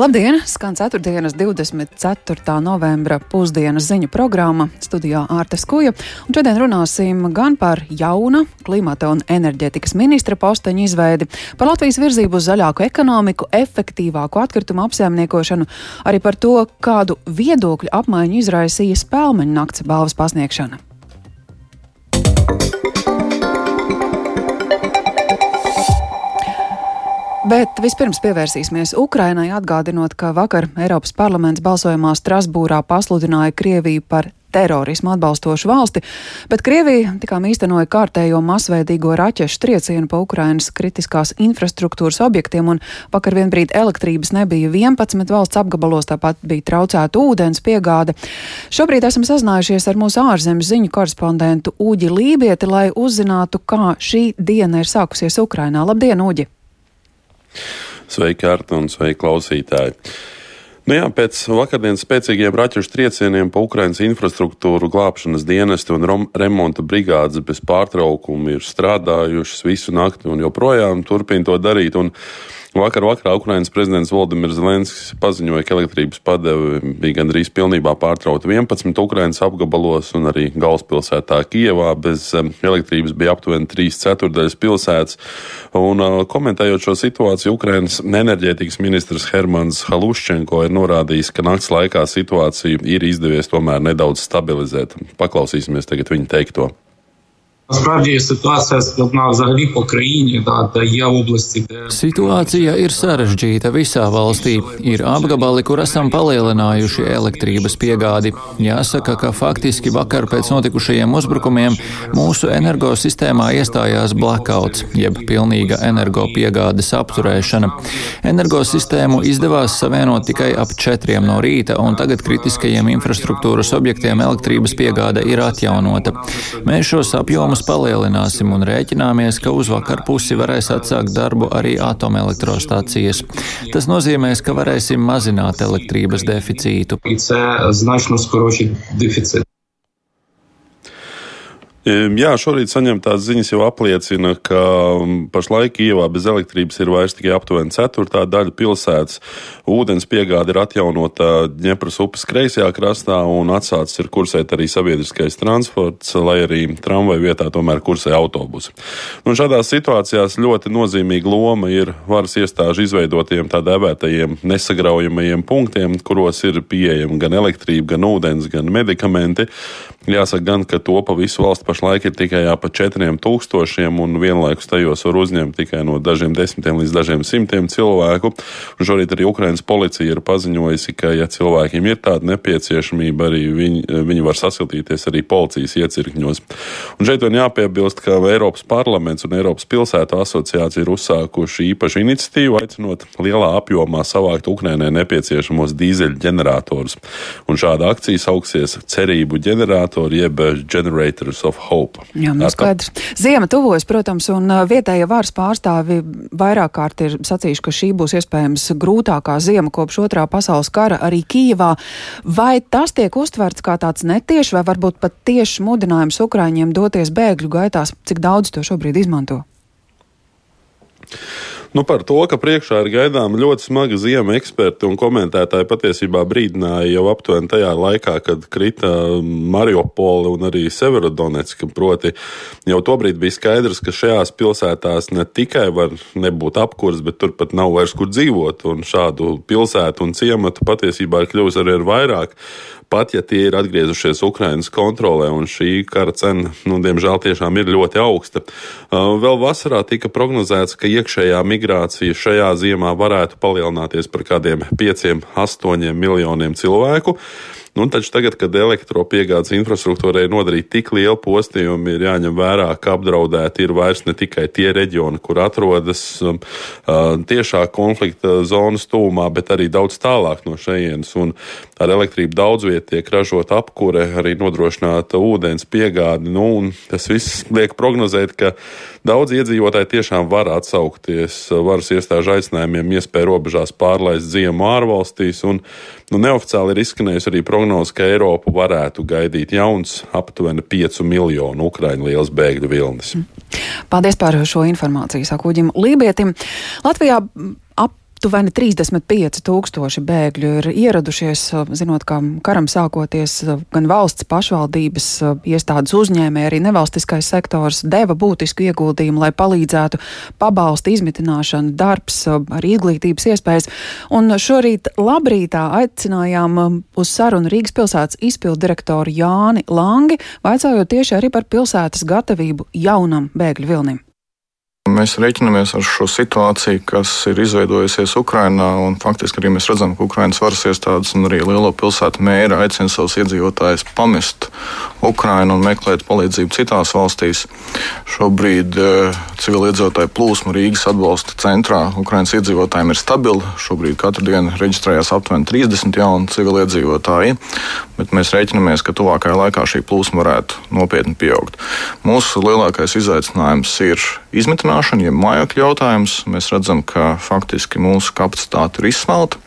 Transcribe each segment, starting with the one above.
Labdien! Skan 4. 24. novembra pusdienas ziņu programma studijā Ārtes Kuja. Un šodien runāsim gan par jauna klimata un enerģetikas ministra posteņu izveidi, par Latvijas virzību uz zaļāku ekonomiku, efektīvāku atkritumu apsaimniekošanu, arī par to, kādu viedokļu apmaiņu izraisīja spēlmeņu nakts balvas pasniegšana. Bet vispirms pievērsīsimies Ukrainai, atgādinot, ka vakar Eiropas parlaments balsojumā Strasbūrā pasludināja Krieviju par terorismu atbalstošu valsti, bet Krievija tikām īstenoja kārtējo masveidīgo raķešu triecienu pa Ukrainas kritiskās infrastruktūras objektiem, un vakar vienbrīd elektrības nebija 11 valsts apgabalos, tāpat bija traucēta ūdens piegāde. Šobrīd esam sazinājušies ar mūsu ārzemes ziņu korespondentu Uģi Lībieti, lai uzzinātu, kā šī diena ir sākusies Ukrainā. Labdien, Uģi! Sveiki, Arta, un sveiki, klausītāji! Nu jā, pēc vakardienas spēcīgiem raķešu triecieniem pa Ukrainas infrastruktūru glābšanas dienesti un remonta brigādes bez pārtraukuma ir strādājušas visu nakti un joprojām turpina to darīt. Un Vakar vakarā Ukrainas prezidents Valdemirs Zelenskis paziņoja, ka elektrības padeve bija gandrīz pilnībā pārtrauta 11 Ukrainas apgabalos un arī galvaspilsētā Kijevā. Bez elektrības bija aptuveni 3 ceturdaļas pilsētas. Un, komentējot šo situāciju, Ukrainas enerģētikas ministrs Hermans Haluščenko ir norādījis, ka nakts laikā situāciju ir izdevies tomēr nedaudz stabilizēt. Paklausīsimies tagad viņa teikto. Насправді ситуація складна взагалі по країні, да, де є області, де Situācija ir sarežģīta visā valstī. Ir apgabali, kur esam palielinājuši elektrības piegādi. Jāsaka, ka faktiski vakar pēc notikušajiem uzbrukumiem mūsu energosistēmā iestājās blackouts, jeb pilnīga energopiegādes apturēšana. Energosistēmu izdevās savienot tikai ap četriem no rīta, un tagad kritiskajiem infrastruktūras objektiem elektrības piegāde ir atjaunota. Mēs šos apjomus apjomus palielināsim un rēķināmies, ka uz vakar pusi varēs atsākt darbu arī atomelektrostācijas. Tas nozīmēs, ka varēsim mazināt elektrības deficītu. Jā, šorīt saņemtās ziņas jau apliecina, ka pašlaik Kijavā bez elektrības ir vairs tikai aptuveni ceturtā daļa pilsētas. Ūdens piegāde ir atjaunota Dņepras upes kreisajā krastā un atsācis ir kursēt arī sabiedriskais transports, lai arī tramvaju vietā tomēr kursē autobusi. Un šādās situācijās ļoti nozīmīga loma ir varas iestāžu izveidotiem tā dēvētajiem nesagraujamajiem punktiem, kuros ir pieejama gan elektrība, gan ūdens, gan medikamenti. Jāsaka gan, ka to pa visu valstu pašlaik ir tikai ap 4000, un vienlaikus tajos var uzņemt tikai no dažiem desmitiem līdz dažiem simtiem cilvēku. Un šorīt arī Ukrainas policija ir paziņojusi, ka, ja cilvēkiem ir tāda nepieciešamība, arī viņi, viņi var saskatīties arī policijas iecirkņos. Un šeit vien jāpiebilst, ka Eiropas parlaments un Eiropas pilsētu asociācija ir uzsākuši īpašu iniciatīvu, aicinot lielā apjomā savākt Ukrainai nepieciešamos dīzeļu ģeneratorus. Un šāda akcija sauksies Cerību ģeneratori jeb Generators of Hope. Jā, nu skaidrs. Ziema tuvojas, protams, un vietējie varas pārstāvi vairāk kārt ir sacījuši, ka šī būs iespējams grūtākā ziema kopš otrā pasaules kara arī Kīvā. Vai tas tiek uztverts kā tāds netieši vai varbūt pat tieši mudinājums Ukraiņiem doties bēgļu gaitās, cik daudz to šobrīd izmanto? Nu, par to, ka priekšā ir gaidām ļoti smaga ziema, eksperti un komentētāji patiesībā brīdināja jau aptuveni tajā laikā, kad krita Mariupola un arī Severodonetska. Proti, jau tobrīd bija skaidrs, ka šajās pilsētās ne tikai var nebūt apkurs, bet turpat nav vairs kur dzīvot. Un šādu pilsētu un ciematu patiesībā ir kļuvusi arī ar vairāk pat ja tie ir atgriezušies Ukraiņas kontrolē, un šī kara cena, nu, diemžēl, tiešām ir ļoti augsta. Vēl vasarā tika prognozēts, ka iekšējā migrācija šajā ziemā varētu palielināties par kādiem 5-8 miljoniem cilvēku. Nu, taču tagad, kad elektropiegādes infrastruktūrai ir nodarīta tik liela postījuma, ir jāņem vērā, ka apdraudēti ir vairs ne tikai tie reģioni, kur atrodas um, uh, tiešā konflikta zonas tūmā, bet arī daudz tālāk no šejienes. Un ar elektrību daudz viet tiek ražot apkure, arī nodrošināta ūdens piegāde. Nu, tas viss liek prognozēt, ka daudz iedzīvotāji tiešām var atsaukties varas iestāžu aicinājumiem, iespēju robežās pārlaist ziemu ārvalstīs. Un, nu, neoficiāli ir izskanējusi arī prognoze, ka Eiropu varētu gaidīt jauns aptuveni 5 miljonu ukraiņu liels bēgļu vilnis. Paldies par šo informāciju, saka Uģim Lībietim. Latvijā Aptuveni 35 tūkstoši bēgļu ir ieradušies, zinot, ka karam sākoties gan valsts pašvaldības iestādes uzņēmē, arī nevalstiskais sektors deva būtisku ieguldījumu, lai palīdzētu pabalstu izmitināšanu, darbs, arī izglītības iespējas. Un šorīt labrītā aicinājām uz sarunu Rīgas pilsētas izpildu direktoru Jāni Langi, vaicājot tieši arī par pilsētas gatavību jaunam bēgļu vilnim. Mēs reiķinamies ar šo situāciju, kas ir izveidojusies Ukrajinā. Faktiski arī mēs redzam, ka Ukraiņas varas iestādes un arī lielo pilsētu mēra aicina savus iedzīvotājus pamest Ukrajinu un meklēt palīdzību citās valstīs. Šobrīd uh, civiliedzīvotāju plūsma Rīgas atbalsta centrā Ukraiņas iedzīvotājiem ir stabila. Šobrīd katru dienu reģistrējās aptuveni 30 jauni civiliedzīvotāji, bet mēs reiķinamies, ka tuvākajā laikā šī plūsma varētu nopietni pieaugt. Mūsu lielākais izaicinājums ir izmitināšana apdrošināšana, ja mājokļu jautājums, mēs redzam, ka faktiski mūsu kapacitāte ir izsmelta.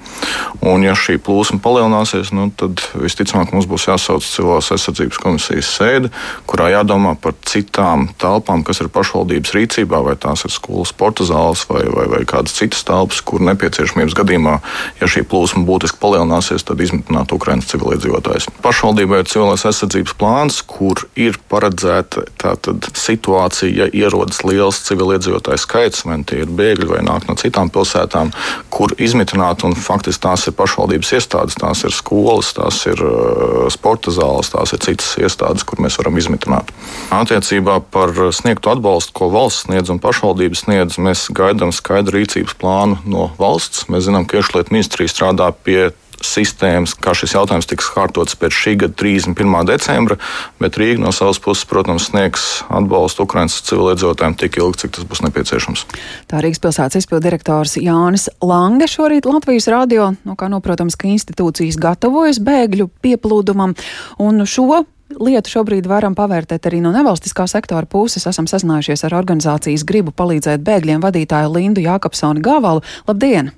Un, ja šī plūsma palielināsies, nu, tad visticamāk mums būs jāsauc civilās aizsardzības komisijas sēde, kurā jādomā par citām telpām, kas ir pašvaldības rīcībā, vai tās ir skolas, sporta zāles vai, vai, vai kādas citas telpas, kur nepieciešamības gadījumā, ja šī plūsma būtiski palielināsies, tad izmitināt Ukraiņas civiliedzīvotājus. Pašvaldībai ir civilās aizsardzības plāns, kur ir paredzēta tātad situācija, ja ierodas liels civiliedzīvotāju skaits, vai tie ir bēgļi vai nāk no citām pilsētām, kur izmitināt un faktiski faktiski tās ir pašvaldības iestādes, tās ir skolas, tās ir uh, sporta zāles, tās ir citas iestādes, kur mēs varam izmitināt. Attiecībā par sniegto atbalstu, ko valsts sniedz un pašvaldības sniedz, mēs gaidām skaidru rīcības plānu no valsts. Mēs zinām, ka iekšlietu ministrija strādā pie sistēmas, kā šis jautājums tiks kārtots pēc šī gada 31. decembra, bet Rīga no savas puses, protams, sniegs atbalstu Ukraiņas civiliedzīvotājiem tik ilgi, cik tas būs nepieciešams. Tā Rīgas pilsētas izpildu direktors Jānis Lange šorīt Latvijas radio, no kā noprotams, ka institūcijas gatavojas bēgļu pieplūdumam, un šo lietu šobrīd varam pavērtēt arī no nevalstiskā sektora puses. Esam sazinājušies ar organizācijas gribu palīdzēt bēgļiem vadītāju Lindu Jākapsoni Gavalu. Labdien!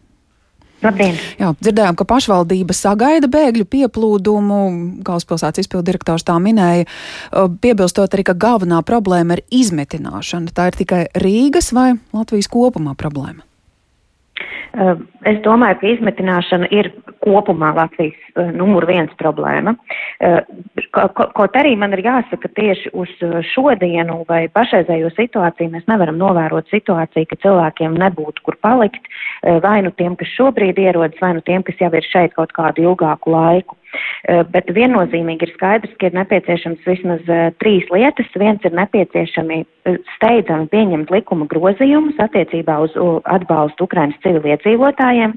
Labdien! Jā, dzirdējām, ka pašvaldība sagaida bēgļu pieplūdumu. Galvaspilsētas izpildirektors tā minēja, piebilstot arī, ka galvenā problēma ir izmetināšana. Tā ir tikai Rīgas vai Latvijas kopumā problēma? Es domāju, ka izmetināšana ir kopumā Latvijas numur viens problēma. Kaut arī man ir jāsaka tieši uz šodienu vai pašreizējo situāciju mēs nevaram novērot situāciju, ka cilvēkiem nebūtu kur palikt, vai nu tiem, kas šobrīd ierodas, vai nu tiem, kas jau ir šeit kaut kādu ilgāku laiku. Eh, bet viennozīmīgi ir skaidrs, ka ir nepieciešams vismaz uh, trīs lietas. Viens ir nepieciešami uh, steidzami pieņemt likuma grozījumus attiecībā uz atbalstu Ukrainas civiliedzīvotājiem.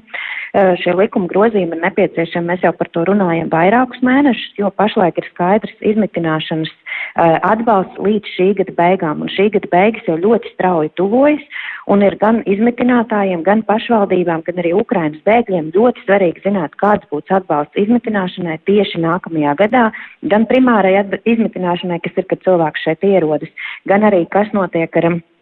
Šie likuma grozījumi ir nepieciešami, mēs jau par to runājam vairākus mēnešus, jo pašlaik ir skaidrs izmitināšanas atbalsts līdz šī gada beigām, un šī gada beigas jau ļoti strauji tuvojas, un ir gan izmitinātājiem, gan pašvaldībām, gan arī Ukrainas bēgļiem ļoti svarīgi zināt, kāds būs atbalsts izmitināšanai tieši nākamajā gadā, gan primārai izmitināšanai, kas ir, kad cilvēks šeit ierodas, gan arī kas notiek ar Eh,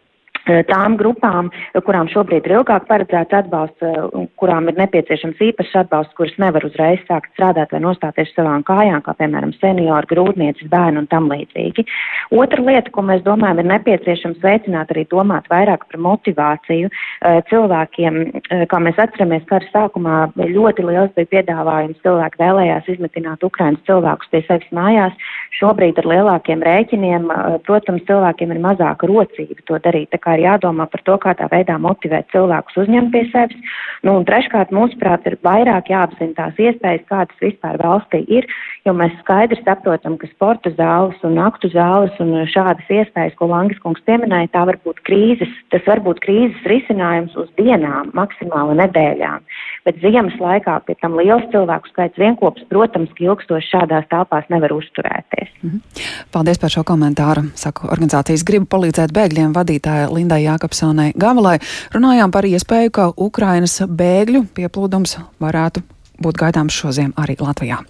tām grupām, kurām šobrīd ir ilgāk paredzēts atbalsts, eh, kurām ir nepieciešams īpašs atbalsts, kuras nevar uzreiz sākt strādāt vai nostāties savām kājām, kā piemēram seniori, grūtniecis, bērni un tam līdzīgi. Otra lieta, ko mēs domājam, ir nepieciešams veicināt arī domāt vairāk par motivāciju eh, cilvēkiem. Kā mēs atceramies, kara sākumā ļoti liels bija piedāvājums, cilvēki vēlējās izmetināt Ukrainas cilvēkus pie sevis mājās. Šobrīd ar lielākiem rēķiniem, protams, cilvēkiem ir mazāka rocība to darīt. Tā kā ir jādomā par to, kādā veidā motivēt cilvēkus uzņemt pie sevis. Nu, un treškārt, mūsuprāt, ir vairāk jāapzina tās iespējas, kādas vispār valstī ir, jo mēs skaidri saprotam, ka sporta zāles un aktu zāles un šādas iespējas, ko Langis kungs pieminēja, tā var būt krīzes, tas var būt krīzes risinājums uz dienām, maksimāli nedēļām. Bet ziemas laikā pie tam liels cilvēku skaits vienkops, protams, ka ilgstoši šādās telpās nevar uzturēties. Mhm. Paldies par šo komentāru. Saku, organizācijas gribu palīdzēt bēgļiem vadītāja Lindai Jākapsonai Gavalai. Runājām par iespēju, ka Ukrainas bēgļu pieplūdums varētu būt gaidāms šoziem arī Latvijā.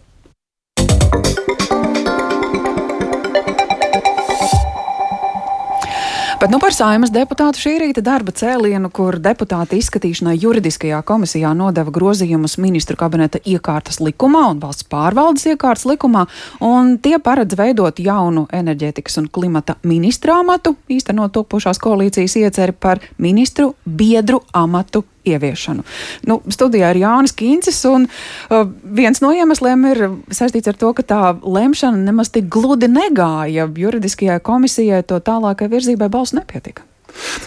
Bet nu par saimas deputātu šī rīta darba cēlienu, kur deputāti izskatīšanai juridiskajā komisijā nodeva grozījumus ministru kabineta iekārtas likumā un valsts pārvaldes iekārtas likumā, un tie paredz veidot jaunu enerģētikas un klimata ministra amatu, īstenot topošās koalīcijas ieceri par ministru biedru amatu ieviešanu. Nu, studijā ir Jānis Kīncis, un uh, viens no iemesliem ir saistīts ar to, ka tā lemšana nemaz tik gludi negāja. Juridiskajai komisijai to tālākai virzībai balsu nepietika.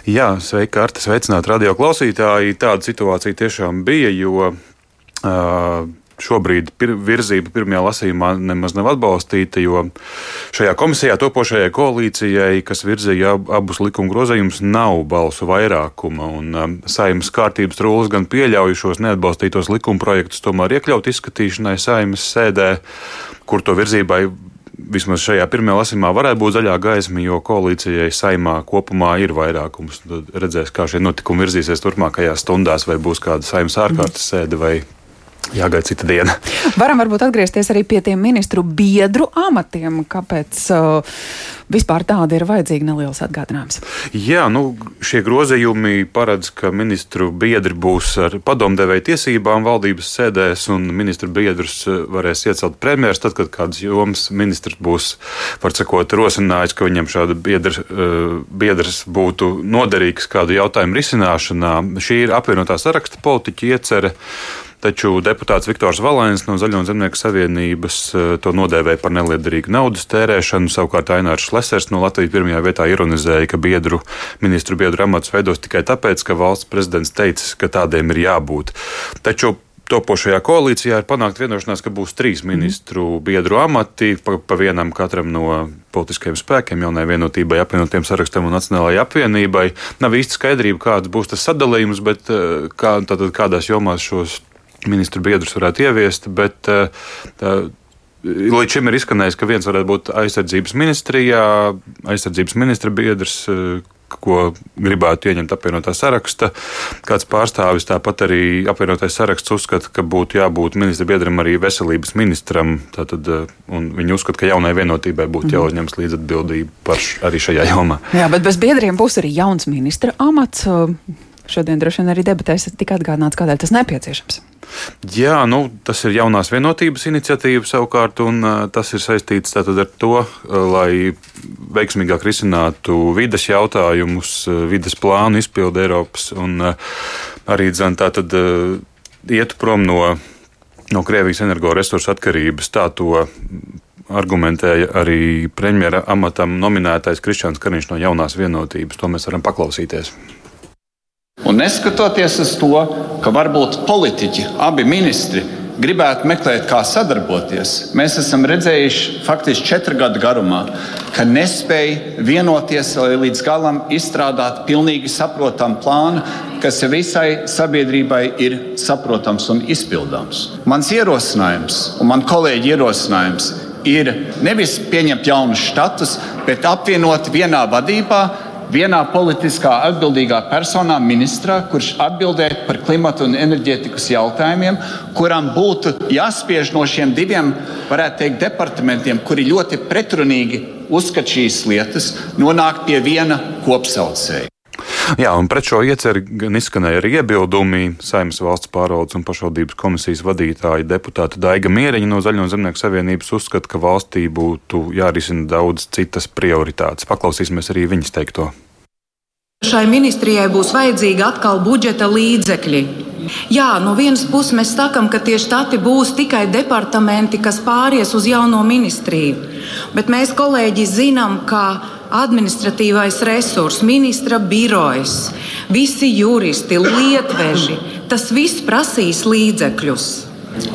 Jā, sveika, Arta, sveicināt radio klausītāji. Tāda situācija tiešām bija, jo uh, šobrīd pir, virzība pirmajā lasījumā nemaz nav atbalstīta, jo šajā komisijā topošajai koalīcijai, kas virzīja abus likuma grozījumus, nav balsu vairākuma. Un, um, saimnes kārtības rūlis gan pieļauj šos neatbalstītos likuma projektus tomēr iekļaut izskatīšanai saimnes sēdē, kur to virzībai vismaz šajā pirmajā lasījumā varētu būt zaļā gaisma, jo koalīcijai saimā kopumā ir vairākums. Tad redzēs, kā šie notikumi virzīsies turpmākajās stundās, vai būs kāda saimnes ārkārtas sēde vai jāgaida cita diena. Varam varbūt atgriezties arī pie tiem ministru biedru amatiem. Kāpēc uh, vispār tāda ir vajadzīga neliels atgādinājums? Jā, nu, šie grozījumi paredz, ka ministru biedri būs ar padomdevēju tiesībām valdības sēdēs, un ministru biedrus uh, varēs iecelt premjeras tad, kad kāds joms ministrs būs, var sakot, rosinājis, ka viņam šāda biedra, uh, biedrs būtu noderīgs kādu jautājumu risināšanā. Šī ir apvienotā saraksta politiķa iecerē. Taču deputāts Viktors Valēns no Zaļo zemnieku savienības eh, to nodēvēja par neliederīgu naudas tērēšanu. Savukārt Ainārs Šlesers no Latvijas pirmajā vietā ironizēja, ka biedru, ministru biedru amats veidos tikai tāpēc, ka valsts prezidents teica, ka tādiem ir jābūt. Taču topošajā koalīcijā ir panākt vienošanās, ka būs trīs ministru biedru amati, pa, pa vienam katram no politiskajiem spēkiem, jaunai vienotībai, apvienotiem sarakstam un Nacionālajai apvienībai. Nav īsti skaidrība, kāds būs tas sadalījums, bet eh, kā, tātad, kādās jomās šos ministru biedrus varētu ieviest, bet eh, tā, līdz šim ir izskanējis, ka viens varētu būt aizsardzības ministrijā, aizsardzības ministra biedrs eh, ko gribētu ieņemt apvienotā saraksta. Kāds pārstāvis tāpat arī apvienotais saraksts uzskata, ka būtu jābūt ministra biedram arī veselības ministram. Tātad, eh, viņi uzskata, ka jaunai vienotībai būtu mhm. jāuzņemas līdz atbildība par arī šajā jomā. Jā, bet bez biedriem būs arī jauns ministra amats. Šodien droši vien arī debatēs tika atgādināts, kādēļ tas nepieciešams. Jā, nu, tas ir jaunās vienotības iniciatīva savukārt, un tas ir saistīts ar to, lai veiksmīgāk risinātu vides jautājumus, vides plānu izpildu Eiropas un arī dzan, tā tad ietu prom no, no Krievijas energoresursu atkarības. Tā to argumentēja arī premjera amatam nominētais Kristians Kariņš no jaunās vienotības. To mēs varam paklausīties. Un neskatoties uz to, ka varbūt politiķi, abi ministri, gribētu meklēt, kā sadarboties, mēs esam redzējuši faktiski četru gadu garumā, ka nespēja vienoties, lai līdz galam izstrādātu pilnīgi saprotamu plānu, kas visai sabiedrībai ir saprotams un izpildāms. Mans ierosinājums un man kolēģi ierosinājums ir nevis pieņemt jaunus štatus, bet apvienot vienā vadībā vienā politiskā atbildīgā personā, ministrā, kurš atbildētu par klimatu un enerģētikas jautājumiem, kuram būtu jāspiež no šiem diviem, varētu teikt, departamentiem, kuri ļoti pretrunīgi uzskata šīs lietas, nonākt pie viena kopsaucēja. Jā, un pret šo ieceri gan izskanēja arī iebildumi. Saimnes valsts pārvaldes un pašvaldības komisijas vadītāja deputāta Daiga Mieriņa no Zaļo zemnieku savienības uzskata, ka valstī būtu jārisina daudz citas prioritātes. Paklausīsimies arī viņas teikto. Šai ministrijai būs vajadzīgi atkal budžeta līdzekļi. Jā, no vienas puses mēs sakām, ka tie štati būs tikai departamenti, kas pāries uz jauno ministriju. Bet mēs, kolēģi, zinām, ka administratīvais resurs, ministra birojas, visi juristi, lietveži, tas viss prasīs līdzekļus.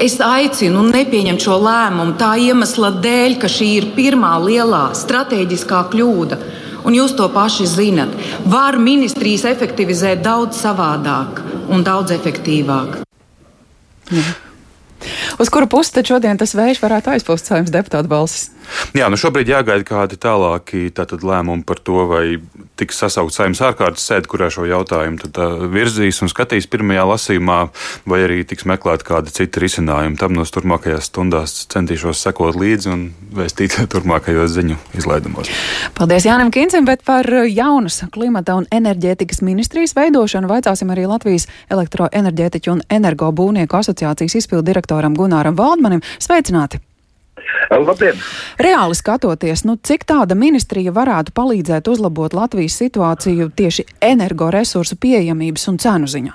Es aicinu nepieņemt šo lēmumu tā iemesla dēļ, ka šī ir pirmā lielā strateģiskā kļūda un jūs to paši zinat. Var ministrijas efektivizēt daudz savādāk un daudz efektīvāk. Jā. Uz kuru pusi tad šodien tas vējš varētu aizpūst saimnes deputātu balsis? Jā, nu šobrīd jāgaida kādi tālāki tātad, lēmumi par to, vai tiks sasaukt saimnes ārkārtas sēde, kurā šo jautājumu tad, uh, virzīs un skatīs pirmajā lasījumā, vai arī tiks meklēt kādi citi risinājumi. Tam no turpmākajās stundās centīšos sekot līdzi un vēstīt turpmākajos ziņu izlaidumos. Paldies Jānim Kincim, bet par jaunas klimata un enerģētikas ministrijas veidošanu vaicāsim arī Latvijas elektroenerģētiķu un energobūvnieku asociācijas izpildu direktoram Gunāram Valdmanim. Sveicināti! Labdien! Reāli skatoties, nu, cik tāda ministrija varētu palīdzēt uzlabot Latvijas situāciju tieši energoresursu pieejamības un cenu ziņā?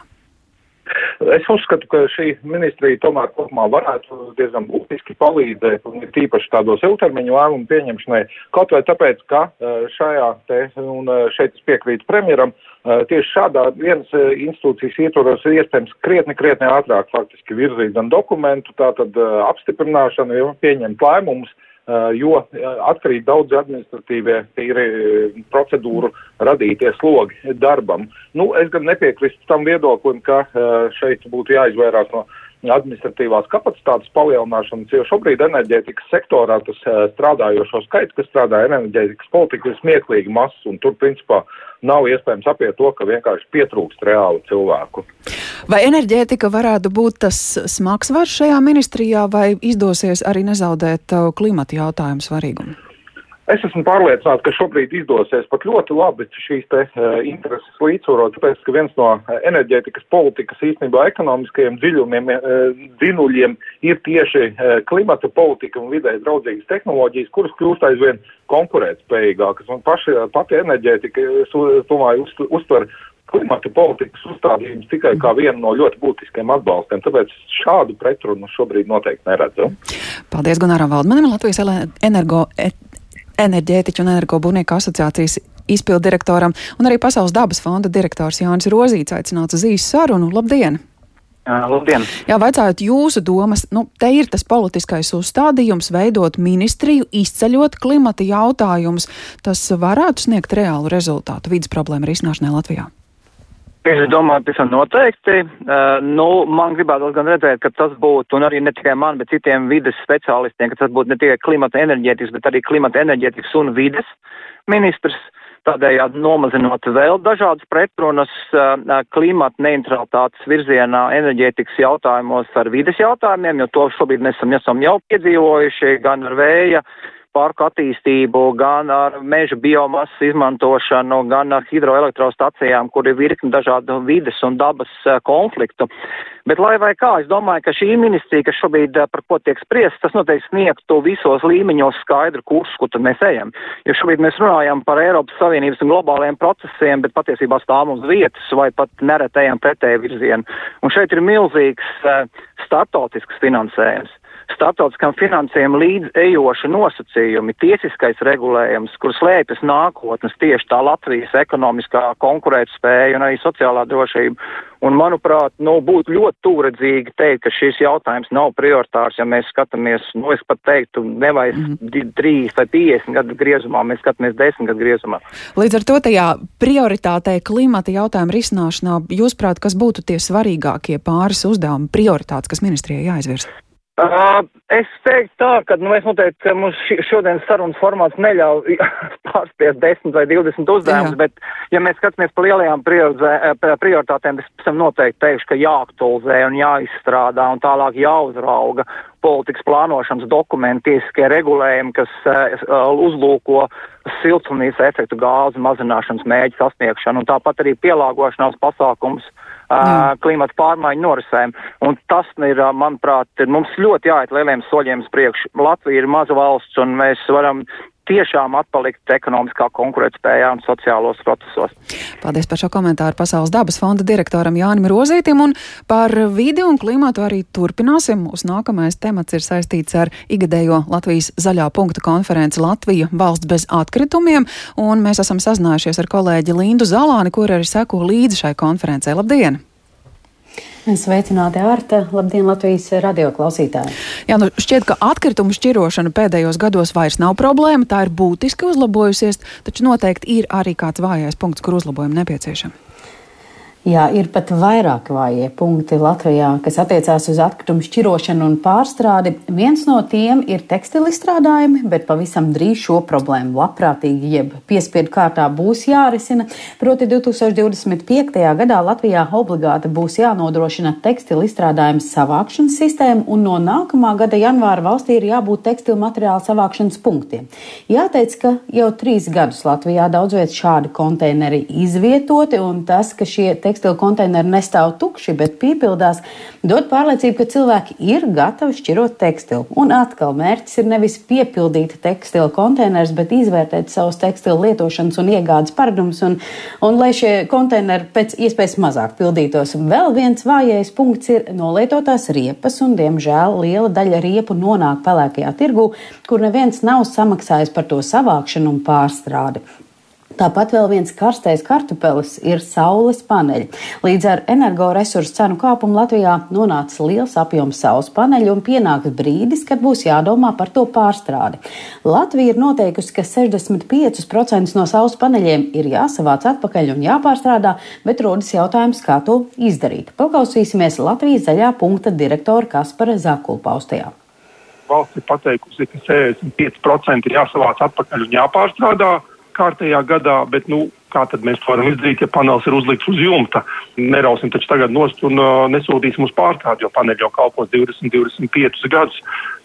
Es uzskatu, ka šī ministrija tomēr kopumā varētu diezgan būtiski palīdzēt, un tīpaši tādos ilgtermiņu lēmumu pieņemšanai, kaut vai tāpēc, ka šajā te, un šeit es piekrītu premjeram, tieši šādā vienas institūcijas ietvaros ir iespējams krietni, krietni ātrāk faktiski virzīt gan dokumentu, tātad apstiprināšanu, jau pieņemt lēmumus, jo atkarīgi daudz administratīvie tīri procedūru radītie slogi darbam. Nu, es gan nepiekrīstu tam viedoklim, ka šeit būtu jāizvairās no administratīvās kapacitātes palielināšanas, jo šobrīd enerģētikas sektorā tas strādājošo skaits, kas strādā enerģētikas politikā, ir smieklīgi mazs, un tur principā nav iespējams apiet to, ka vienkārši pietrūkst reāli cilvēku. Vai enerģētika varētu būt tas smags vars šajā ministrijā, vai izdosies arī nezaudēt klimata jautājumu svarīgumu? Es esmu pārliecināts, ka šobrīd izdosies pat ļoti labi šīs te uh, intereses līdzsvarot, tāpēc, ka viens no enerģētikas politikas īstenībā ekonomiskajiem dziļumiem, uh, dzinuļiem ir tieši klimata politika un vidē draudzīgas tehnoloģijas, kuras kļūst aizvien konkurētspējīgākas. Un paši, pati enerģētika, es domāju, uz, uztver klimata politikas uzstādījums tikai kā vienu no ļoti būtiskiem atbalstiem. Tāpēc šādu pretrunu šobrīd noteikti neredzu. Paldies Gunaram Valdmanim, Latvijas energo enerģētiķu un energobūvnieku asociācijas izpildu direktoram un arī Pasaules dabas fonda direktors Jānis Rozīts aicināts uz īsu sarunu. Labdien! Labdien! Jā, vaicājot jūsu domas, nu, te ir tas politiskais uzstādījums veidot ministriju, izceļot klimata jautājumus. Tas varētu sniegt reālu rezultātu vidas problēmu risināšanai Latvijā. Es domāju, pavisam noteikti. Uh, nu, man gribētu gan redzēt, ka tas būtu, un arī ne tikai man, bet citiem vides speciālistiem, ka tas būtu ne tikai klimata enerģētikas, bet arī klimata enerģētikas un vides ministrs. Tādējādi nomazinot vēl dažādas pretrunas uh, klimata neutralitātes virzienā enerģētikas jautājumos ar vides jautājumiem, jo to šobrīd mēs esam, esam jau piedzīvojuši gan ar vēja parku attīstību, gan ar meža biomasu izmantošanu, gan ar hidroelektrostacijām, kur ir virkni dažādu vides un dabas eh, konfliktu. Bet lai vai kā, es domāju, ka šī ministrija, kas šobrīd eh, par ko tiek spriest, tas noteikti sniegtu visos līmeņos skaidru kursu, kur tad mēs ejam. Jo šobrīd mēs runājam par Eiropas Savienības un globāliem procesiem, bet patiesībā stāvam uz vietas vai pat neretējam pretēju virzienu. Un šeit ir milzīgs uh, startautisks finansējums starptautiskam finansējumam līdz ejoši nosacījumi, tiesiskais regulējums, kur slēpjas nākotnes tieši tā Latvijas ekonomiskā konkurētspēja un arī sociālā drošība. Un, manuprāt, nu, būtu ļoti tūredzīgi teikt, ka šis jautājums nav prioritārs, ja mēs skatāmies, nu, es pat teiktu, nevajag mm -hmm. 3 vai 50 gadu griezumā, mēs skatāmies 10 gadu griezumā. Līdz ar to tajā prioritātei klimata jautājumu risināšanā, jūs prāt, kas būtu tie svarīgākie pāris uzdevumi, prioritātes, kas ministrijai jāizvirza? Uh, es teiktu tā, ka nu, es noteikti, ka mums šodienas sarunas formāts neļauj pārspēt 10 vai 20 uzdevumus, bet, ja mēs skatāmies pa lielajām prioritātēm, es esam noteikti teikšu, ka jāaktualizē un jāizstrādā un tālāk jāuzrauga politikas plānošanas dokumenti, tiesiskie regulējumi, kas uh, uzlūko siltumnīca efektu gāzu mazināšanas mēģi sasniegšanu un tāpat arī pielāgošanās pasākums uh, uh, klimata pārmaiņu norisēm. Un tas ir, manuprāt, ir mums ļoti jāiet lieliem soļiem uz priekšu. Latvija ir maza valsts, un mēs varam tiešām atpalikt ekonomiskā konkurētspējā un sociālos procesos. Paldies par šo komentāru Pasaules dabas fonda direktoram Jānim Rozītim, un par vidi un klimatu arī turpināsim. Mūsu nākamais temats ir saistīts ar igadējo Latvijas zaļā punkta konferenci Latvija valsts bez atkritumiem, un mēs esam sazinājušies ar kolēģi Lindu Zalāni, kur arī seko līdzi šai konferencei. Labdien! Sveicināti, Arta! Labdien, Latvijas radio klausītāji! Jā, nu šķiet, ka atkritumu šķirošana pēdējos gados vairs nav problēma, tā ir būtiski uzlabojusies, taču noteikti ir arī kāds vājais punkts, kur uzlabojumi nepieciešami. Jā, ir pat vairāk vājie punkti Latvijā, kas attiecās uz atkritumu šķirošanu un pārstrādi. Viens no tiem ir tekstilu izstrādājumi, bet pavisam drīz šo problēmu labprātīgi, jeb piespiedu kārtā būs jārisina. Proti 2025. gadā Latvijā obligāti būs jānodrošina tekstilu izstrādājumu savākšanas sistēma, un no nākamā gada janvāra valstī ir jābūt tekstilu materiālu savākšanas punktiem. Jāteic, ka jau trīs gadus Latvijā daudz viet šādi konteineri izvietoti, un tas, ka šie tekstilu konteineri nestāv tukši, bet piepildās, dod pārliecību, ka cilvēki ir gatavi šķirot tekstilu. Un atkal mērķis ir nevis piepildīt tekstilu konteinerus, bet izvērtēt savus tekstilu lietošanas un iegādes paradumus, un, un lai šie konteineri pēc iespējas mazāk pildītos. Vēl viens vājais punkts ir nolietotās riepas, un diemžēl liela daļa riepu nonāk pelēkajā tirgū, kur neviens nav samaksājis par to savākšanu un pārstrādi. Tāpat vēl viens karstais kartupelis ir saules paneļi. Līdz ar energoresursu cenu kāpumu Latvijā nonāca liels apjoms saules paneļu un pienāks brīdis, kad būs jādomā par to pārstrādi. Latvija ir noteikusi, ka 65% no saules paneļiem ir jāsavāc atpakaļ un jāpārstrādā, bet rodas jautājums, kā to izdarīt. Paklausīsimies Latvijas zaļā punkta direktora Kaspara Zakulpaustajā valsts ir pateikusi, ka 65% ir jāsavāc atpakaļ un jāpārstrādā kārtējā gadā, bet nu, kā tad mēs to varam izdarīt, ja panelis ir uzlikts uz jumta? Nerausim taču tagad nost un uh, nesūtīsim uz pārstrādi, jo paneļi jau kalpos 20, 25 gadus.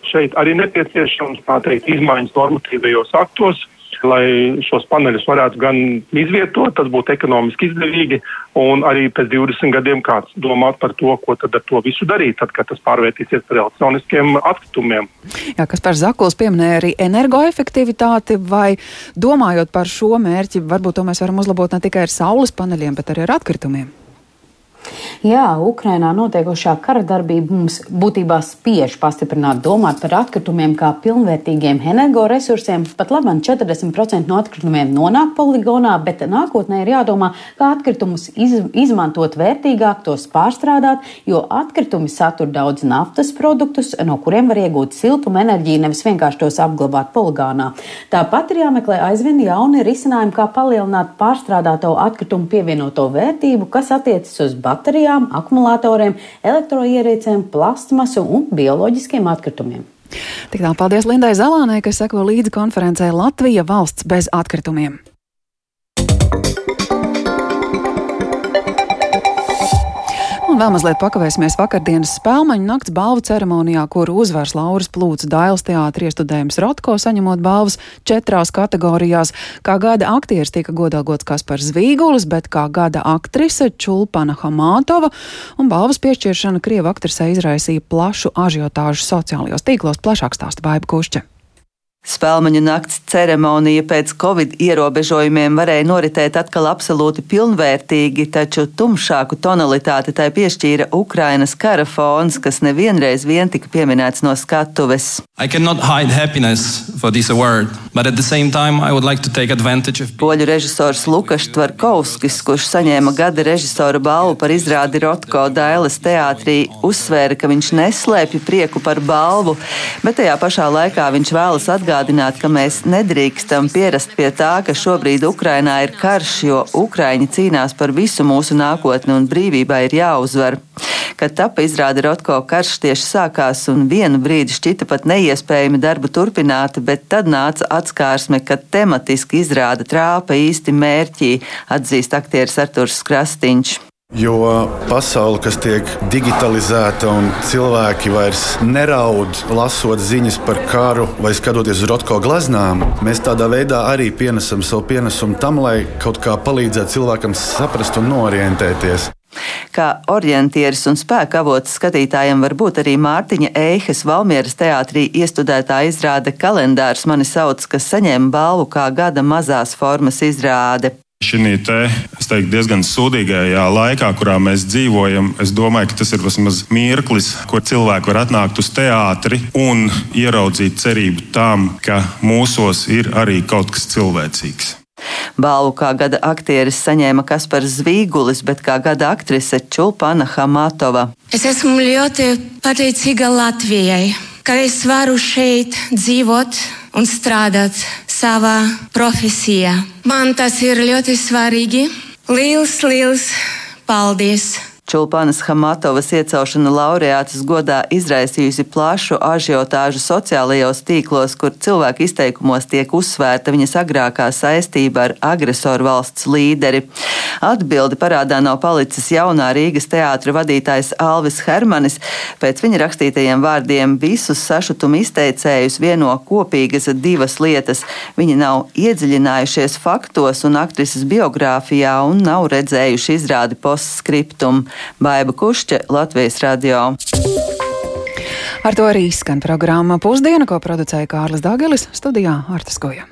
Šeit arī nepieciešams, tā teikt, izmaiņas normatīvajos aktos lai šos paneļus varētu gan izvietot, tas būtu ekonomiski izdevīgi, un arī pēc 20 gadiem kāds domāt par to, ko tad ar to visu darīt, tad, kad tas pārvērtīsies par elektroniskiem atkritumiem. Jā, kas par Zakuls pieminēja arī energoefektivitāti, vai domājot par šo mērķi, varbūt to mēs varam uzlabot ne tikai ar saules paneļiem, bet arī ar atkritumiem. Jā, Ukrainā notiekošā kara darbība mums būtībā spiež pastiprināt domāt par atkritumiem kā pilnvērtīgiem energoresursiem. Pat labāk 40% no atkritumiem nonāk poligonā, bet nākotnē ir jādomā, kā atkritumus iz, izmantot vērtīgāk, tos pārstrādāt, jo atkritumi satur daudz naftas produktus, no kuriem var iegūt siltumu enerģiju, nevis vienkārši tos apglabāt poligānā. Tāpat ir jāmeklē aizvien jauni risinājumi, kā palielināt pārstrādāto atkritumu pievienoto vērtību, kas attiecas uz baterijām baterijām, akumulatoriem, elektroierīcēm, plastmasu un bioloģiskiem atkritumiem. Tik tā, paldies Lindai Zalānai, kas seko līdzi konferencē Latvija valsts bez atkritumiem. Un vēl mazliet pakavēsimies vakardienas spēlmaņu nakts balvu ceremonijā, kuru uzvars Lauras Plūts Dailes teātri iestudējums Rotko, saņemot balvas četrās kategorijās. Kā gada aktieris tika godalgots Kaspars Zvīgulis, bet kā gada aktrise Čulpana Hamātova, un balvas piešķiršana Krievu aktrisē izraisīja plašu ažiotāžu sociālajos tīklos, plašāk stāsta Baiba Kušķa. Spēlmaņu nakts ceremonija pēc covid ierobežojumiem varēja noritēt atkal absolūti pilnvērtīgi, taču tumšāku tonalitāti tai piešķīra Ukrainas kara fons, kas nevienreiz vien tika pieminēts no skatuves. Award, like of... Poļu režisors Lukas Tvarkovskis, kurš saņēma gada režisora balvu par izrādi Rotko Dailes teātrī, uzsvēra, ka viņš neslēpj prieku par balvu, bet tajā pašā laikā viņš vēlas atgādināt, atgādināt, ka mēs nedrīkstam pierast pie tā, ka šobrīd Ukrainā ir karš, jo Ukraiņi cīnās par visu mūsu nākotni un brīvībai ir jāuzvar. Kad tapa izrāda Rotko karš tieši sākās un vienu brīdi šķita pat neiespējami darbu turpināt, bet tad nāca atskārsme, ka tematiski izrāda trāpa īsti mērķī, atzīst aktieris Arturs Krastīņš. Jo pasaule, kas tiek digitalizēta un cilvēki vairs neraud, lasot ziņas par karu vai skatoties uz rotko gleznām, mēs tādā veidā arī pienesam savu pienesumu tam, lai kaut kā palīdzētu cilvēkam saprast un norientēties. Kā orientieris un spēka avots skatītājiem var būt arī Mārtiņa Eihes Valmieras teātrī iestudētā izrāde kalendārs mani sauc, kas saņēma balvu kā gada mazās formas izrāde. Šī te, teiktu, diezgan sūdīgajā laikā, kurā mēs dzīvojam, es domāju, ka tas ir vismaz mirklis, kur cilvēki var atnākt uz teātri un ieraudzīt cerību tam, ka mūsos ir arī kaut kas cilvēcīgs. Balvu kā gada aktieris saņēma Kaspars Zvīgulis, bet kā gada aktrise Čulpana Hamatova. Es esmu ļoti pateicīga Latvijai, ka es varu šeit dzīvot un strādāt savā profesijā. Man tas ir ļoti svarīgi. Liels, liels paldies! Čulpanas Hamatovas iecelšana laureātas godā izraisījusi plašu ažiotāžu sociālajos tīklos, kur cilvēku izteikumos tiek uzsvērta viņas agrākā saistība ar agresoru valsts līderi. Atbildi parādā nav palicis jaunā Rīgas teātra vadītājs Alvis Hermanis. Pēc viņa rakstītajiem vārdiem visus sašutumu izteicējus vieno kopīgas divas lietas. Viņi nav iedziļinājušies faktos un aktrises biogrāfijā un nav redzējuši izrādi postskriptumu. Baiba Kušķe, Latvijas radio. Ar to arī skan programma Pusdiena, ko producēja Kārlis Dāgelis studijā Artas Goja.